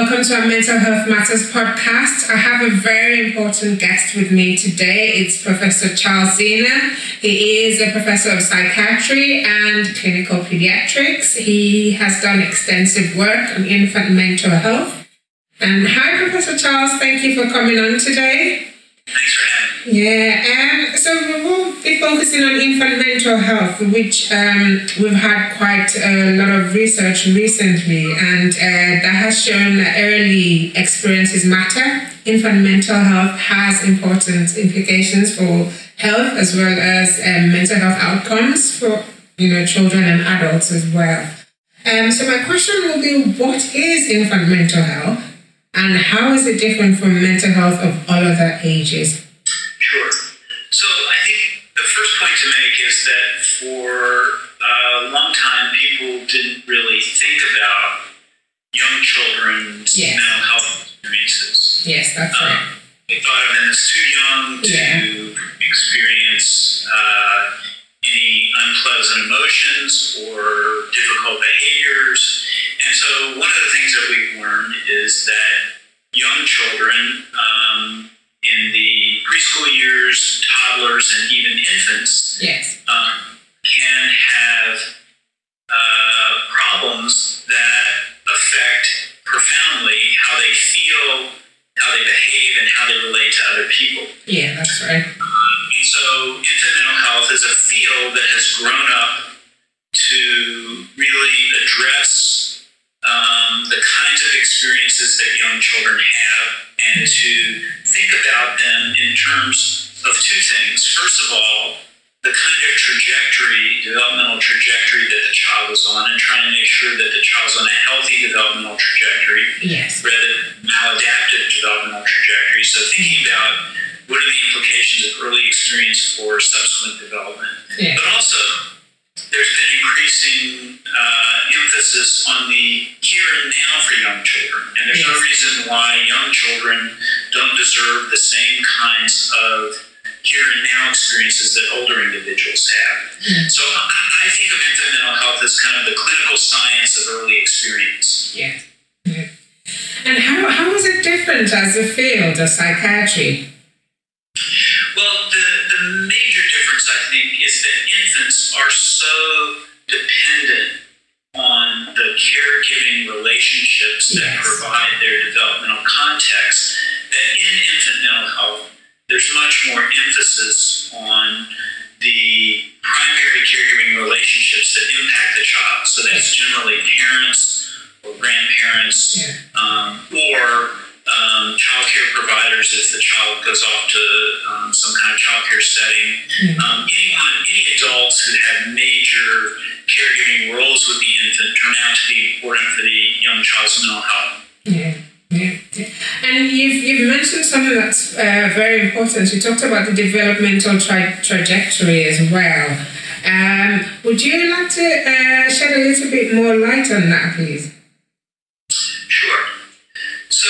Welcome to our Mental Health Matters podcast. I have a very important guest with me today. It's Professor Charles Zeanah. He is a professor of psychiatry and clinical pediatrics. He has done extensive work on infant mental health. And hi, Professor Charles. Thank you for coming on today. Thanks for having me. Yeah, um, so we will be focusing on infant mental health, which um, we've had quite a lot of research recently, and uh, that has shown that early experiences matter. Infant mental health has important implications for health as well as um, mental health outcomes for you know children and adults as well. Um, so my question will be, what is infant mental health, and how is it different from mental health of all other ages? Sure. So I think the first point to make is that for a long time, people didn't really think about young children's yes. mental health experiences. Yes, that's um, right. They thought of them as too young to yeah. experience uh, any unpleasant emotions or difficult behaviors. And so, one of the things that we've learned is that young children um, in the preschool years, toddlers, and even infants yes. um, can have uh, problems that affect profoundly how they feel, how they behave, and how they relate to other people. Yeah, that's right. Um, and so, infant mental health is a field that has grown up to really address um, the kinds of experiences that young children have and to think about them in terms of two things. First of all, the kind of trajectory, developmental trajectory that the child is on, and trying to make sure that the child's on a healthy developmental trajectory yes. rather than maladaptive developmental trajectory. So thinking about what are the implications of early experience for subsequent development. Yeah. But also there's been increasing uh, emphasis on the here and now for young children. And there's yes. no reason why young children don't deserve the same kinds of here and now experiences that older individuals have. Mm-hmm. So I, I, think of infant mental health as kind of the clinical science of early experience. Yeah. yeah. And how, how is it different as a field of psychiatry? Well, the, the major difference, I think, is that infants are so dependent on the caregiving relationships with the infant turn out to be important for the young child's mental health. Yeah. Yeah. And you've, you've mentioned something that's uh, very important. You talked about the developmental tra- trajectory as well. Um, would you like to uh, shed a little bit more light on that, please? Sure. So,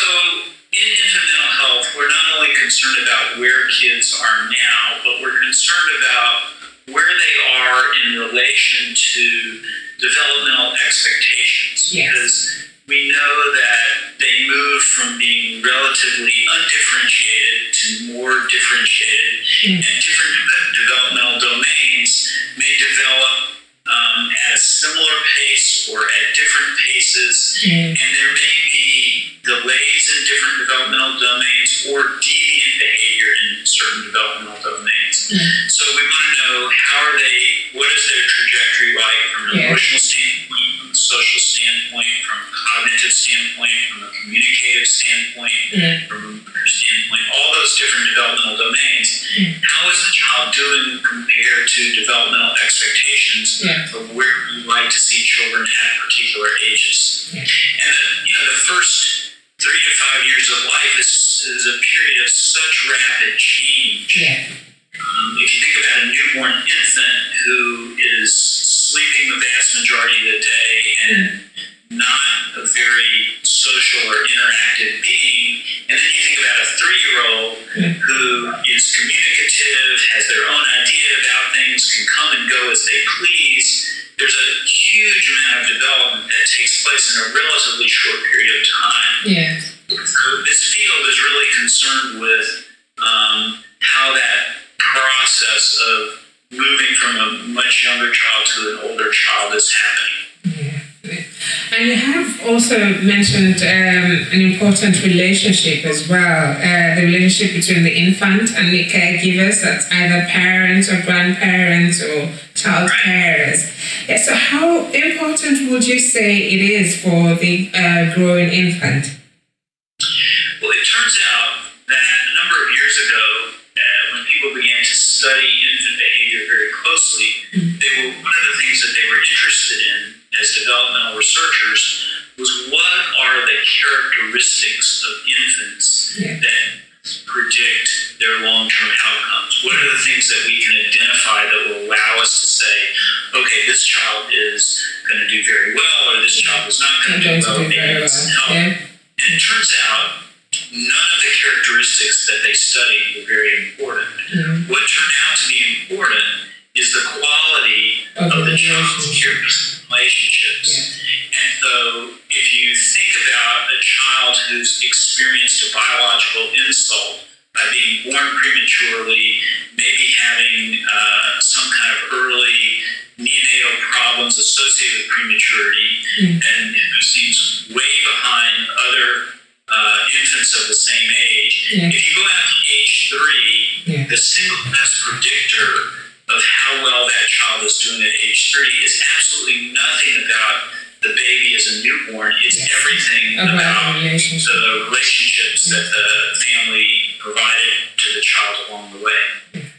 in infant mental health, we're not only concerned about where kids are now, but we're concerned about where they are in relation to developmental expectations. Yes. Because we know that they move from being relatively undifferentiated to more differentiated, mm. and different developmental domains may develop um, at a similar pace or at different paces, mm. and mm. from a standpoint, all those different developmental domains. Mm. How is the child doing? compared to developmental expectations Yeah. of where we like to see children at particular ages. Yeah. And then, you know, the first three to five years of life is, who is communicative, has their own idea about things, can come and go as they please. There's a huge amount of development that takes place in a relatively short period of time. Yeah. So this field is really concerned with um, how that process of moving from a much younger child to an older child is happening. And you have also mentioned um, an important relationship as well uh, the relationship between the infant and the caregivers, that's either parents or grandparents or child carers. Yeah, so, how important would you say it is for the uh, growing infant? Well, it turns out that a number of years ago, uh, when people began to study infant behavior very closely, they were one of the things that they were interested in as developmental researchers was what are the characteristics of infants that predict their long-term outcomes? What are the things that we can identify that will allow us to say, okay, this child is going to do very well, or this child is not going to do well? Maybe well. help. Yeah. And it turns out none of the characteristics that they studied were very important. What turned out to be important is the quality Of of, the child's relationship. relationships. And so if you think about a child who's experienced a biological insult by being born prematurely, maybe having uh, some kind of early neonatal problems associated with prematurity, and who seems way behind other uh, infants of the same age. Yeah. If you go out to age three, Yeah. the single best predictor how well that child is doing at age three is absolutely nothing about the baby as a newborn. It's Yes. everything About about the relationship. the relationships that the family provided to the child along the way.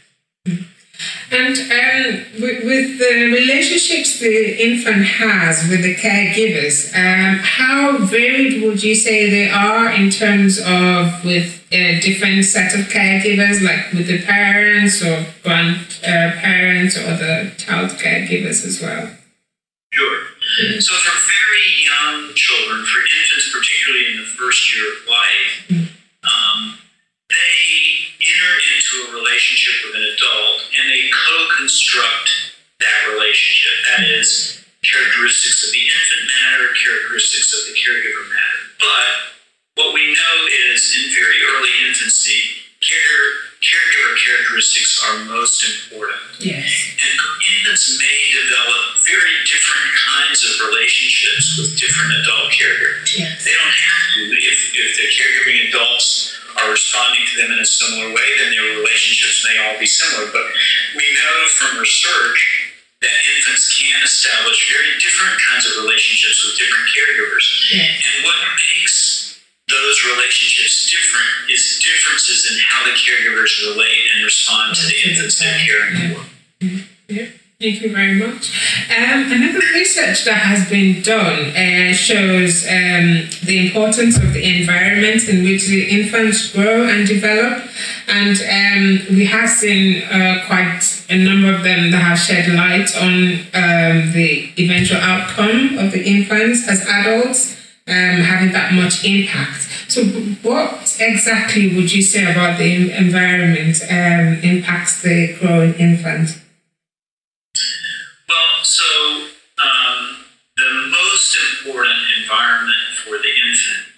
And um, with, with the relationships the infant has with the caregivers, um, how varied would you say they are in terms of with a different set of caregivers, like with the parents or grandparents or the child caregivers as well? Sure. So for very young children, for infants, particularly in the first year of life, um, they into a relationship with an adult and they co-construct that relationship. That is, characteristics of the infant matter, characteristics of the caregiver matter. But what we know is in very early infancy, care, caregiver characteristics are most important. Yes. And infants may develop very different kinds of relationships with different adult caregivers. Yes. They don't have to. If, if the caregiving adults are responding to them in a similar way, then their relationships may all be similar. But we know from research that infants can establish very different kinds of relationships with different caregivers. Yes. And what makes those relationships different is differences in how the caregivers relate and respond to the infants they're caring for. Yeah, thank you very much. Um, another research that has been done uh, shows um, the importance of the environment in which the infants grow and develop. And um, we have seen uh, quite a number of them that have shed light on um, the eventual outcome of the infants as adults. Um, having that much impact. So, what exactly would you say about the environment um, impacts the growing infant? So um, the most important environment for the infant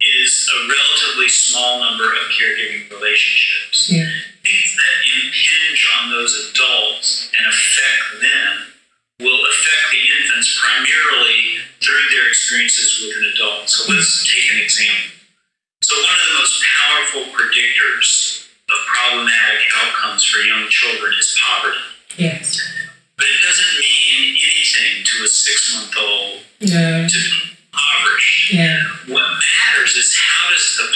is a relatively small number of caregiving relationships. Yeah. Things that impinge on those adults and affect them will affect the infants primarily through their experiences with an adult. So let's take an example. So one of the most powerful predictors of problematic outcomes for young children is poverty. Yes. But it doesn't mean anything to a six month old No. to be impoverished. Yeah. What matters is how does the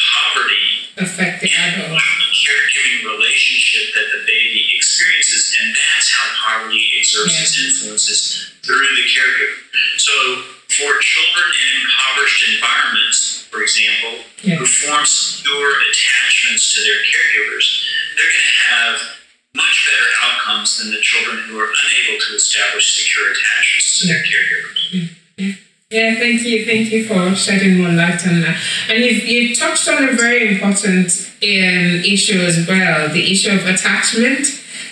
for shedding more light on that. And you've, you touched on a very important um, issue as well, the issue of attachment.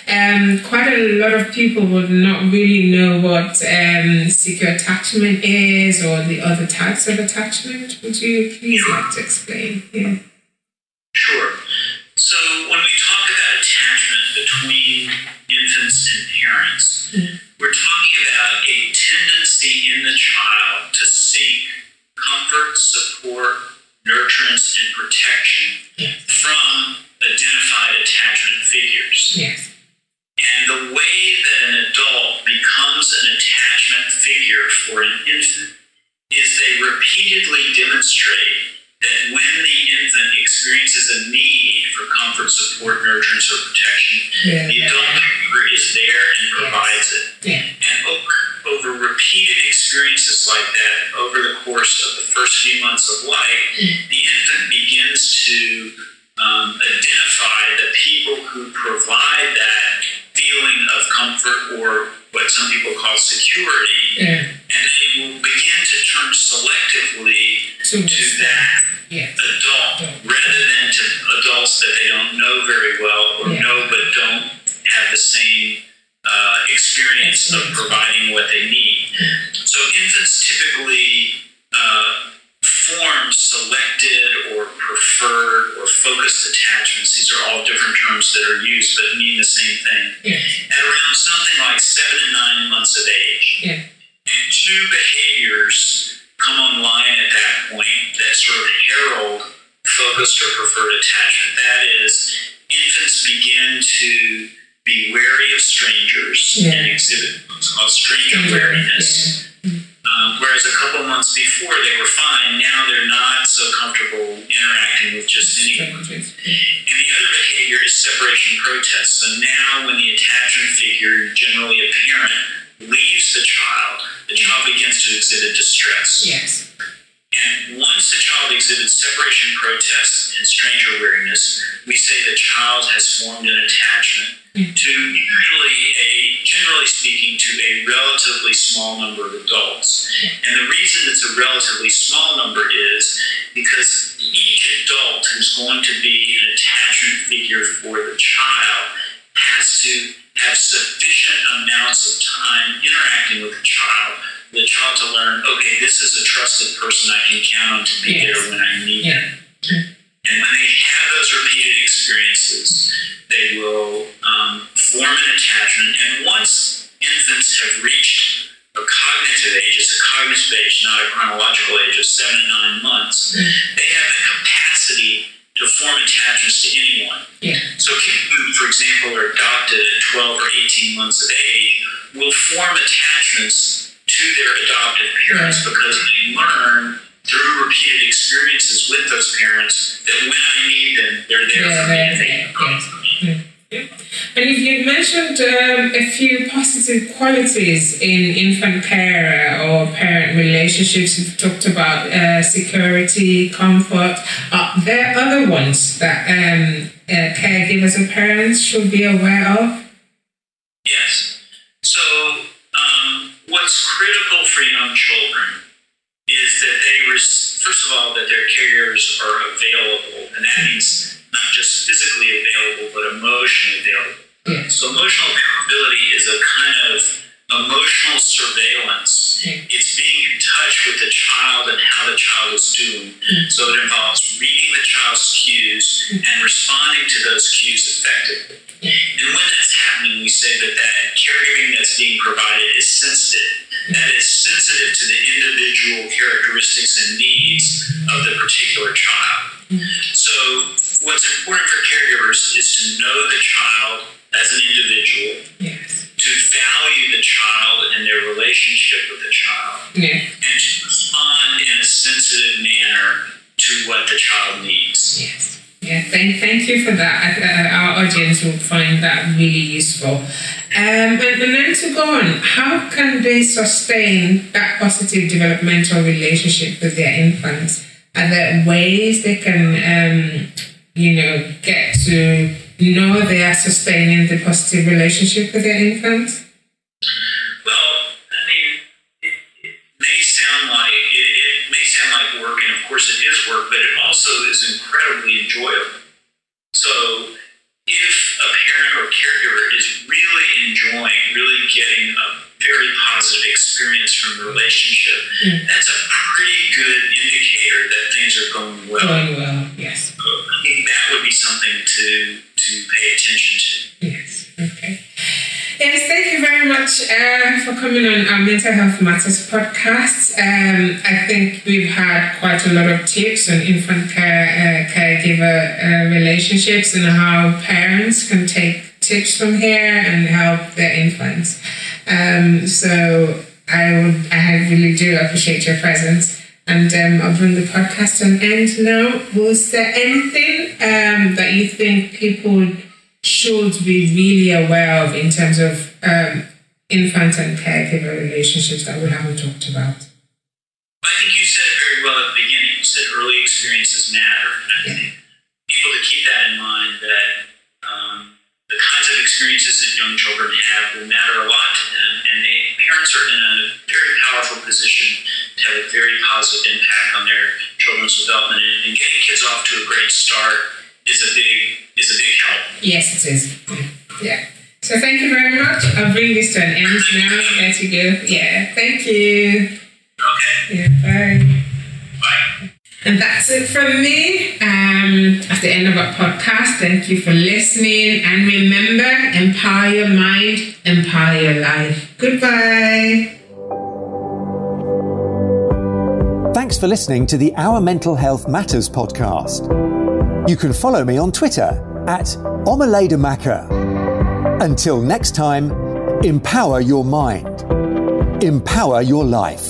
Um, quite a lot of people would not really know what um, secure attachment is or the other types of attachment. Would you please like to explain? Yeah. Sure. So when we talk about attachment between infants and parents, we're talking about a tendency in the child to seek comfort, support, nurturance, and protection from identified attachment figures. Yes. And the way that an adult becomes an attachment figure for an infant is they repeatedly demonstrate that when the infant experiences a need for comfort, support, nurturance, or protection, Yeah. the adult caregiver is there and provides it. Yeah. And over, over repeated experiences like that, over the course of the first few months of life, the infant begins to um, identify the people who provide that feeling of comfort or what some people call security, Yeah. and they will begin to turn selectively To to that Yes. Experience of providing what they need. So infants typically uh, form selected or preferred or focused attachments. These are all different terms that are used but mean the same thing. Yes. At around something like seven and nine months of age. Yeah. And two behaviors come online at that point that sort of herald focused or preferred attachment. That separation protest. So now, when the attachment figure, generally a parent, leaves the child, the child begins to exhibit distress. Yes. And once the child exhibits separation protest and stranger awareness, we say the child has formed an attachment to usually a, generally speaking, to a relatively small number of adults. And the reason it's a relatively small number is because each adult who's going to be an attachment figure for the child has to have sufficient amounts of time interacting with the child for the child to learn, okay, this is a trusted person I can count on to be Yes. there when I need Yeah. them. And when they have those repeated experiences, form attachments to their adoptive parents because they learn through repeated experiences with those parents that when I need them, they're there Yeah, for me and they come for me. And if you mentioned um, a few positive qualities in infant care or parent relationships, you've talked about uh, security, comfort. Are there other ones that um, uh, caregivers and parents should be aware of? Yes. So, um, what's critical for young children is that they, res- first of all, that their caregivers are available, and that means not just physically available, but emotionally available. So, emotional availability is a kind of emotional surveillance. It's being in touch with the child and how the child is doing. Hmm. So, it involves reading the child's cues hmm. and responding to those cues effectively. Hmm. And when that's happening, we say that that caregiving that's being provided is sensitive. That is sensitive to the individual characteristics and needs of the particular child. So, what's important for caregivers is to know the child as an individual, yeah. and to respond in a sensitive manner to what the child needs. Yes. Yeah, thank, thank you for that. Uh, our audience will find that really useful. Um, and, and then to go on, how can they sustain that positive developmental relationship with their infants? Are there ways they can, um, you know, get to know they are sustaining the positive relationship with their infants? Sound like work, and of course it is work, but it also is incredibly enjoyable. So, if a parent or caregiver is really enjoying, really getting a very positive experience from the relationship, mm. that's a pretty good indicator that things are going well. Going well, yes. I think that would be something to to pay attention to. Yes. Okay. Yes, thank you very much uh, for coming on our Mental Health Matters podcast. Um, I think we've had quite a lot of tips on infant care, uh, caregiver uh, relationships and how parents can take tips from here and help their infants. Um, so I would, I really do appreciate your presence. And um, I'll bring the podcast to an end now. Was there anything um, that you think people should be really aware of in terms of um, infant and caregiver relationships that we haven't talked about? I think you said it very well at the beginning. You said early experiences matter. And I think people to keep that in mind that um, the kinds of experiences that young children have will matter a lot to them. And they, parents are in a very powerful position to have a very positive impact on their children's development. And, and getting kids off to a great start is a big is a big help. Yes, it is. Yeah. So thank you very much. I'll bring this to an end now. Let you go. Yeah. Thank you. Okay. Yeah. Bye. Bye. And that's it from me. Um, at the end of our podcast, thank you for listening. And remember, empower your mind, empower your life. Goodbye. Thanks for listening to the Our Mental Health Matters podcast. You can follow me on Twitter at Omaladamaka. Until next time, empower your mind, empower your life.